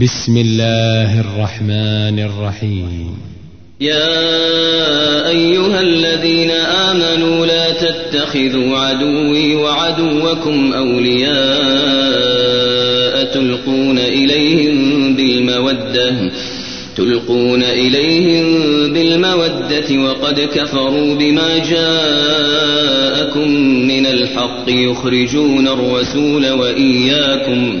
بسم الله الرحمن الرحيم. يا أيها الذين آمنوا لا تتخذوا عدوي وعدوكم أولياء تلقون إليهم بالمودة تلقون إليهم بالمودة وقد كفروا بما جاءكم من الحق يخرجون الرسول وإياكم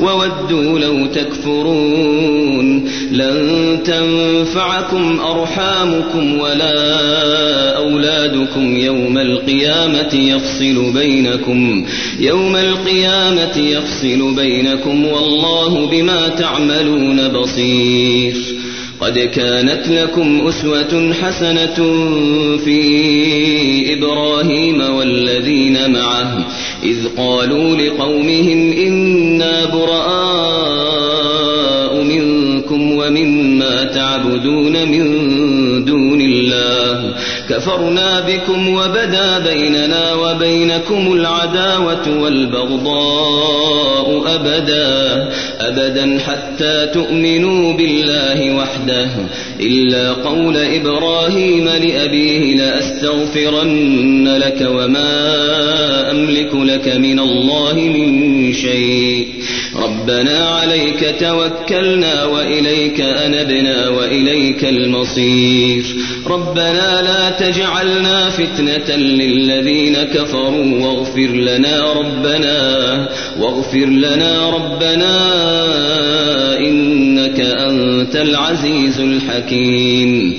وودوا لو تكفرون لن تنفعكم أرحامكم ولا أولادكم يوم القيامة يفصل بينكم يوم القيامة يفصل بينكم والله بما تعملون بصير قد كانت لكم أسوة حسنة في إبراهيم والذين معه إذ قالوا لقومهم إنا كفرنا بكم وبدا بيننا وبينكم العداوة والبغضاء أبدا أبدا حتى تؤمنوا بالله وحده. إلا قول إبراهيم لأبيه لأستغفرن لك وما أملك لك من الله من شيء. ربنا عليك توكلنا وإليك أنبنا وإليك المصير. ربنا لا تجعلنا فتنة للذين كفروا واغفر لنا ربنا واغفر لنا ربنا إنك أنت العزيز الحكيم.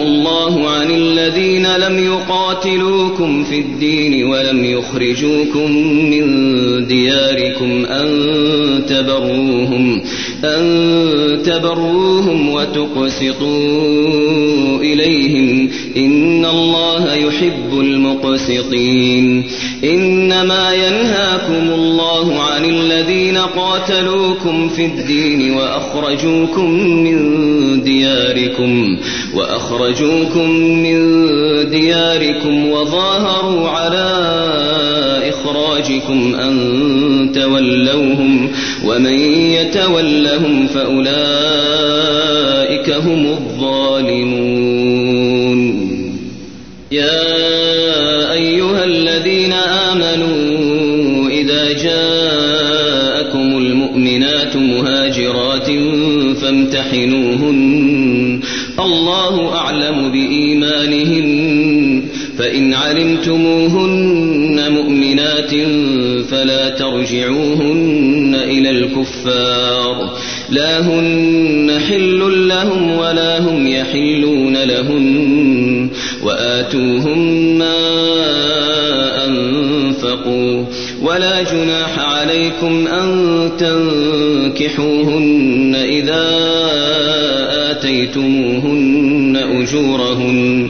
الذين لم يقاتلوكم في الدين ولم يخرجوكم من دياركم أن تبروهم أن تبروهم وتقسطوا إليهم إن الله يحب المقسطين إنما ينهاكم الله عن الذين قاتلوكم في الدين وأخرجوكم من دياركم وأخرجوكم من دياركم وظاهروا على إخراجكم أن تولوهم ومن يتولهم فأولئك هم الظالمون. يا أيها الذين آمنوا إذا جاءكم المؤمنات مهاجرات فامتحنوهن. الله أعلم بإيمانهن. فإن علمتموهن مؤمنات فلا ترجعوهن إلى الكفار. لا هن حل لهم ولا هم يحلون لهن وآتوهم ما أنفقوا. ولا جناح عليكم أن تنكحوهن إذا آتيتموهن أجورهن.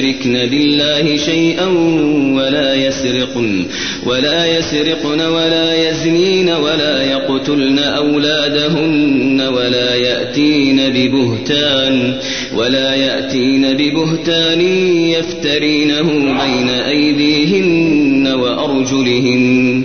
يشركن بالله شيئا ولا يسرقن ولا يسرقن ولا يزنين ولا يقتلن أولادهن ولا يأتين ببهتان ولا يأتين ببهتان يفترينه بين أيديهن وأرجلهن.